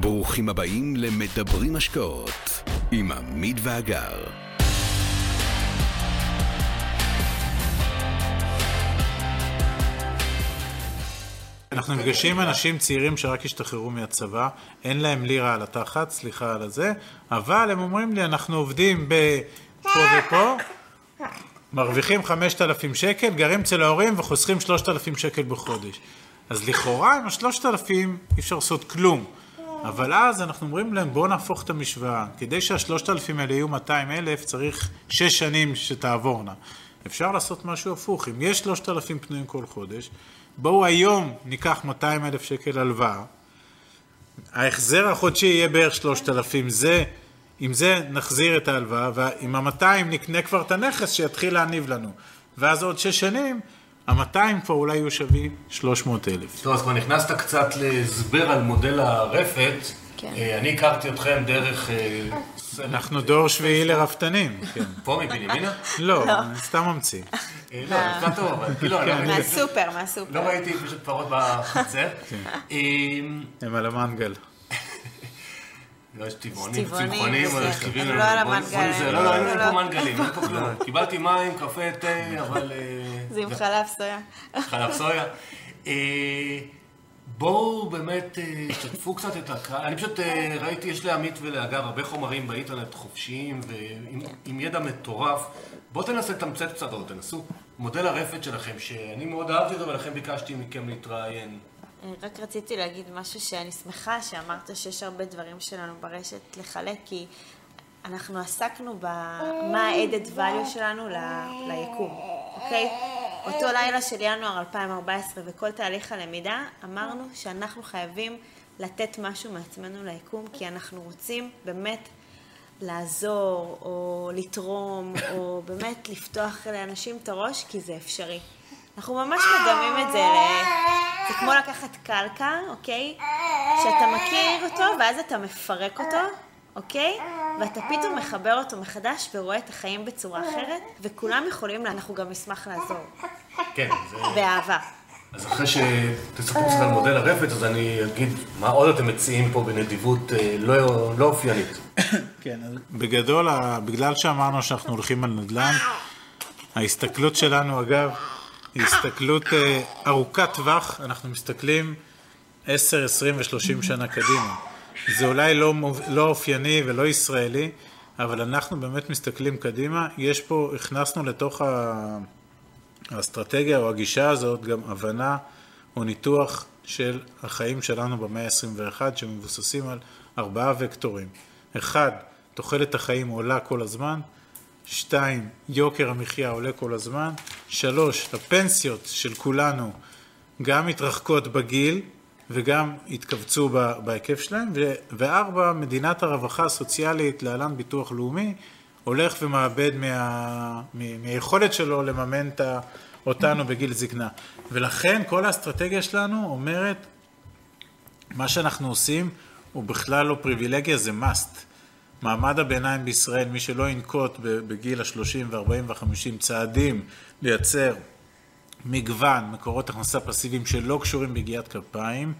ברוכים הבאים למדברים השקעות עם עמית ואגר. אנחנו נפגשים אנשים צעירים שרק השתחררו מהצבא, אין להם לירה על התחת, סליחה על הזה, אבל הם אומרים לי, אנחנו עובדים בפה ופה, מרוויחים 5,000 שקל, גרים אצל ההורים וחוסכים 3,000 שקל בחודש. אז לכאורה עם ה-3,000 אי אפשר לעשות כלום. אבל אז אנחנו אומרים להם, בואו נהפוך את המשוואה. כדי שה-3,000 האלה יהיו 200,000, צריך 6 שנים שתעבורנה. אפשר לעשות משהו הפוך. אם יש 3,000 פנויים כל חודש, בואו היום ניקח 200,000 שקל הלוואה. ההחזר החודשי יהיה בערך 3,000, זה, עם זה נחזיר את ההלוואה, ועם ה-200 נקנה כבר את הנכס שיתחיל להניב לנו. ואז עוד 6 שנים, ה-200 כבר אולי יהיו שווים 300,000. טוב, אז כבר נכנסת קצת להסבר על מודל הרפת. כן. אה, אני הכרתי אתכם דרך... אה, אנחנו דור שביעי לרפתנים, כן. פה מבנימינה? לא, אני סתם ממציא. אה, לא, נשמע טוב, אבל כאילו, אני לא מהסופר, מהסופר. לא ראיתי פשוט פרות בחצר. כן. אה, הם על המנגל. לא, יש טבעונים, צמחונים, זה- הם לא על המנגל, לא, לא, אין לא- לא. פה מנגלים, אין פה כלום. קיבלתי מים, קפה, תה, אבל... זה עם חלב סויה. חלב סויה. אה, בואו באמת אה, תשתפו קצת את הקהל. אני פשוט אה, ראיתי, יש לעמית ולאגר הרבה חומרים באינטרנט חופשיים ועם עם ידע מטורף. בואו תנסה לתמצת קצת, או תנסו. מודל הרפת שלכם, שאני מאוד אהבתי אותו ולכן ביקשתי מכם להתראיין. רק רציתי להגיד משהו שאני שמחה שאמרת שיש הרבה דברים שלנו ברשת לחלק, כי אנחנו עסקנו במה ה-added value שלנו ליקום, אוקיי? אותו לילה של ינואר 2014 וכל תהליך הלמידה, אמרנו שאנחנו חייבים לתת משהו מעצמנו ליקום, כי אנחנו רוצים באמת לעזור, או לתרום, או באמת לפתוח לאנשים את הראש, כי זה אפשרי. אנחנו ממש מדמים את זה ל... זה כמו לקחת קלקר, אוקיי? שאתה מכיר אותו, ואז אתה מפרק אותו, אוקיי? ואתה פתאום מחבר אותו מחדש ורואה את החיים בצורה אחרת, וכולם יכולים, אנחנו גם נשמח לעזור. כן, זה... באהבה. אז אחרי שתספרו קצת על מודל הרפת, אז אני אגיד מה עוד אתם מציעים פה בנדיבות אה, לא לא אופיינית. כן, אז בגדול, בגלל שאמרנו שאנחנו הולכים על נדל"ן, ההסתכלות שלנו, אגב, היא הסתכלות אה, ארוכת טווח, אנחנו מסתכלים 10, 20 ו-30 שנה קדימה. זה אולי לא, לא אופייני ולא ישראלי, אבל אנחנו באמת מסתכלים קדימה. יש פה, הכנסנו לתוך האסטרטגיה או הגישה הזאת גם הבנה או ניתוח של החיים שלנו במאה ה-21 שמבוססים על ארבעה וקטורים. אחד, תוחלת החיים עולה כל הזמן. שתיים, יוקר המחיה עולה כל הזמן. שלוש, הפנסיות של כולנו גם מתרחקות בגיל וגם התכווצו בהיקף שלהם. וארבע, מדינת הרווחה הסוציאלית, להלן ביטוח לאומי, הולך ומאבד מה, מהיכולת שלו לממן את אותנו בגיל זקנה. ולכן כל האסטרטגיה שלנו אומרת, מה שאנחנו עושים הוא בכלל לא פריבילגיה, זה must. מעמד הביניים בישראל, מי שלא ינקוט בגיל ה-30 ו-40 ו-50 צעדים לייצר מגוון מקורות הכנסה פסיביים שלא קשורים ביגיעת כפיים,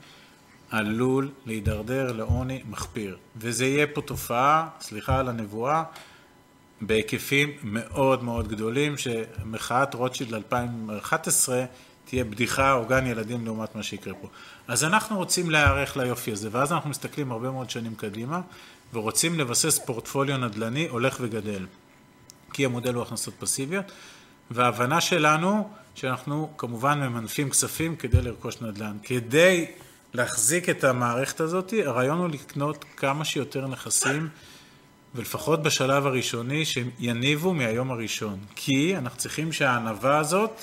עלול להידרדר לעוני מחפיר. וזה יהיה פה תופעה, סליחה על הנבואה, בהיקפים מאוד מאוד גדולים, שמחאת רוטשילד 2011 תהיה בדיחה או גן ילדים לעומת מה שיקרה פה. אז אנחנו רוצים להיערך ליופי הזה, ואז אנחנו מסתכלים הרבה מאוד שנים קדימה, ורוצים לבסס פורטפוליו נדל"ני הולך וגדל. כי המודל הוא הכנסות פסיביות, וההבנה שלנו שאנחנו כמובן ממנפים כספים כדי לרכוש נדל"ן. כדי להחזיק את המערכת הזאת, הרעיון הוא לקנות כמה שיותר נכסים, ולפחות בשלב הראשוני, שיניבו מהיום הראשון. כי אנחנו צריכים שהענווה הזאת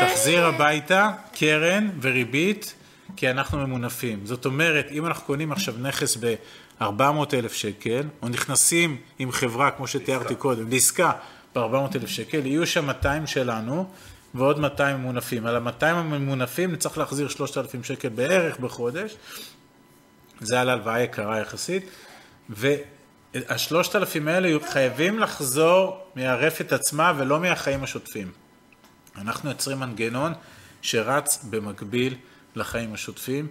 תחזיר הביתה קרן וריבית, כי אנחנו ממונפים. זאת אומרת, אם אנחנו קונים עכשיו נכס ב-400 אלף שקל, או נכנסים עם חברה, כמו שתיארתי קודם, לעסקה ב-400 אלף שקל, יהיו שם 200 שלנו, ועוד 200 ממונפים. על ה-200 הממונפים נצטרך להחזיר 3,000 שקל בערך בחודש, זה על הלוואה יקרה יחסית, והשלושת אלפים האלה חייבים לחזור מהרפת עצמה ולא מהחיים השוטפים. אנחנו יוצרים מנגנון שרץ במקביל לחיים השוטפים.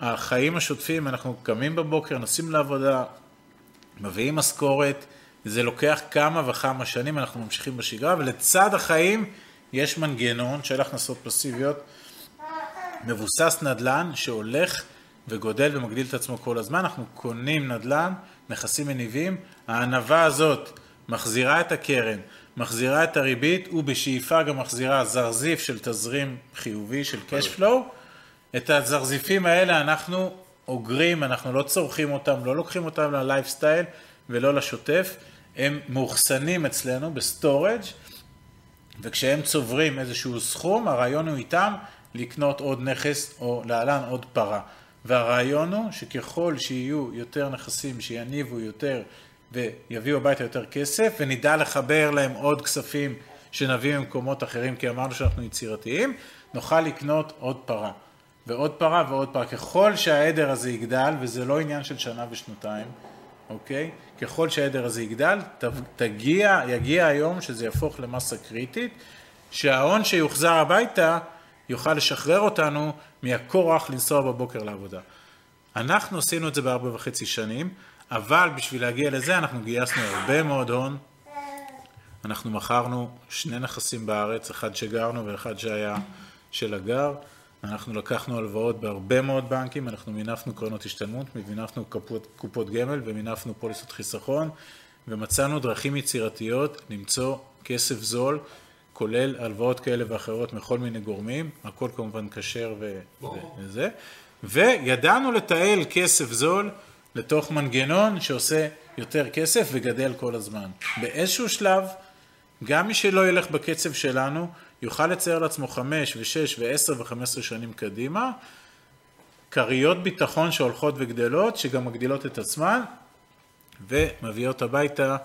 החיים השוטפים, אנחנו קמים בבוקר, נוסעים לעבודה, מביאים משכורת, זה לוקח כמה וכמה שנים, אנחנו ממשיכים בשגרה, ולצד החיים יש מנגנון של הכנסות פסיביות. מבוסס נדל"ן שהולך וגודל ומגדיל את עצמו כל הזמן, אנחנו קונים נדל"ן, נכסים מניבים, הענווה הזאת מחזירה את הקרן, מחזירה את הריבית ובשאיפה גם מחזירה זרזיף של תזרים חיובי של cash flow. את הזרזיפים האלה אנחנו אוגרים, אנחנו לא צורכים אותם, לא לוקחים אותם ללייפסטייל ולא לשוטף, הם מאוחסנים אצלנו ב storage וכשהם צוברים איזשהו סכום, הרעיון הוא איתם לקנות עוד נכס או להלן עוד פרה. והרעיון הוא שככל שיהיו יותר נכסים שיניבו יותר ויביאו הביתה יותר כסף ונדע לחבר להם עוד כספים שנביא ממקומות אחרים כי אמרנו שאנחנו יצירתיים, נוכל לקנות עוד פרה ועוד פרה ועוד פרה. ככל שהעדר הזה יגדל, וזה לא עניין של שנה ושנתיים, אוקיי? ככל שהעדר הזה יגדל, תגיע, יגיע היום שזה יהפוך למסה קריטית, שההון שיוחזר הביתה יוכל לשחרר אותנו מהכורח לנסוע בבוקר לעבודה. אנחנו עשינו את זה בארבע וחצי שנים, אבל בשביל להגיע לזה אנחנו גייסנו הרבה מאוד הון. אנחנו מכרנו שני נכסים בארץ, אחד שגרנו ואחד שהיה של הגר. אנחנו לקחנו הלוואות בהרבה מאוד בנקים, אנחנו מינפנו קרנות השתלמות, מינפנו קופות, קופות גמל ומינפנו פוליסות חיסכון, ומצאנו דרכים יצירתיות למצוא כסף זול, כולל הלוואות כאלה ואחרות מכל מיני גורמים, הכל כמובן כשר ו... וזה, וידענו לתעל כסף זול לתוך מנגנון שעושה יותר כסף וגדל כל הזמן. באיזשהו שלב, גם מי שלא ילך בקצב שלנו, יוכל לצייר לעצמו חמש ושש ועשר וחמש עשרה שנים קדימה, כריות ביטחון שהולכות וגדלות, שגם מגדילות את עצמן, ומביאות הביתה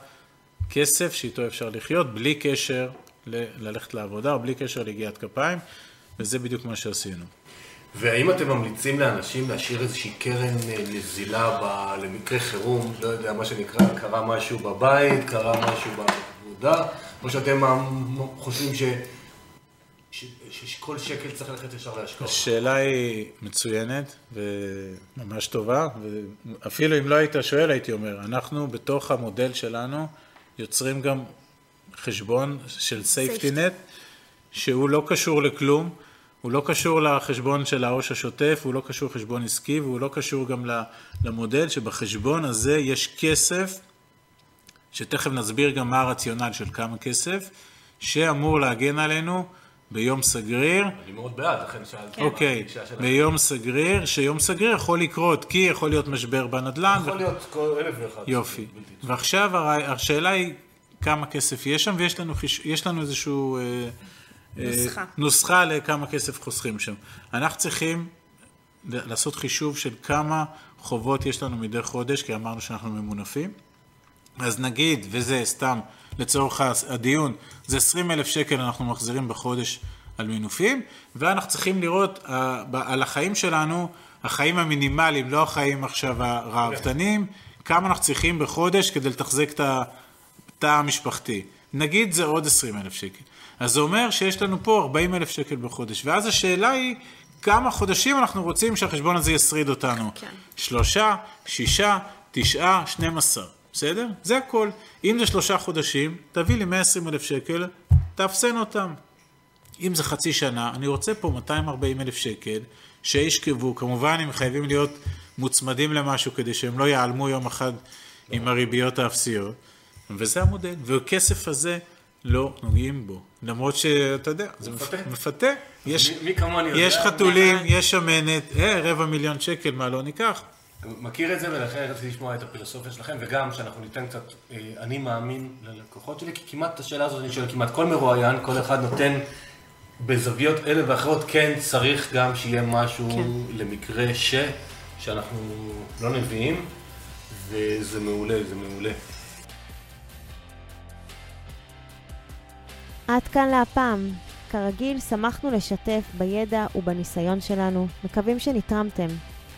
כסף שאיתו אפשר לחיות, בלי קשר ל- ללכת לעבודה, או בלי קשר ליגיעת כפיים, וזה בדיוק מה שעשינו. והאם אתם ממליצים לאנשים להשאיר איזושהי קרן אה, נזילה ב... למקרה חירום, לא יודע, מה שנקרא, קרה משהו בבית, קרה משהו בעבודה, או שאתם חושבים ש... שכל שקל צריך ללכת ישר להשקעות? השאלה היא מצוינת וממש טובה, ואפילו אם לא היית שואל הייתי אומר, אנחנו בתוך המודל שלנו יוצרים גם חשבון של safety net, שהוא לא קשור לכלום, הוא לא קשור לחשבון של העו"ש השוטף, הוא לא קשור לחשבון עסקי, והוא לא קשור גם למודל שבחשבון הזה יש כסף, שתכף נסביר גם מה הרציונל של כמה כסף, שאמור להגן עלינו ביום סגריר. אני מאוד בעד, לכן שאלתי. אוקיי, ביום סגריר, שיום סגריר יכול לקרות, כי יכול להיות משבר בנדל"ן. יכול להיות כל אלף ואחד. יופי. ועכשיו השאלה היא כמה כסף יש שם, ויש לנו, יש לנו איזשהו... אה, אה, נוסחה. נוסחה לכמה כסף חוסכים שם. אנחנו צריכים לעשות חישוב של כמה חובות יש לנו מדי חודש, כי אמרנו שאנחנו ממונפים. אז נגיד, וזה סתם לצורך הדיון, זה 20 אלף שקל אנחנו מחזירים בחודש על מינופים, ואנחנו צריכים לראות uh, על החיים שלנו, החיים המינימליים, לא החיים עכשיו הראוותניים, כמה אנחנו צריכים בחודש כדי לתחזק את התא המשפחתי. נגיד זה עוד 20 אלף שקל. אז זה אומר שיש לנו פה 40 אלף שקל בחודש, ואז השאלה היא, כמה חודשים אנחנו רוצים שהחשבון הזה ישריד אותנו? כן. שלושה, שישה, תשעה, 12. בסדר? זה הכל. אם זה שלושה חודשים, תביא לי 120 אלף שקל, תאפסן אותם. אם זה חצי שנה, אני רוצה פה 240 אלף שקל, שישכבו, כמובן הם חייבים להיות מוצמדים למשהו כדי שהם לא ייעלמו יום אחד עם הריביות האפסיות, וזה המודל. והכסף הזה, לא נוגעים בו. למרות שאתה יודע, זה מפתה. מפתה. יש, מי, מי כמוני יודע? יש חתולים, יש שמנת, אה, רבע מיליון שקל, מה לא ניקח? מכיר את זה ולכן רציתי לשמוע את הפילוסופיה שלכם וגם שאנחנו ניתן קצת אה, אני מאמין ללקוחות שלי כי כמעט את השאלה הזאת אני שואל כמעט כל מרואיין כל אחד נותן בזוויות אלה ואחרות כן צריך גם שיהיה משהו כן. למקרה ש שאנחנו לא נביאים וזה מעולה זה מעולה. עד כאן להפעם. כרגיל, שמחנו לשתף בידע ובניסיון שלנו. מקווים שנתרמתם.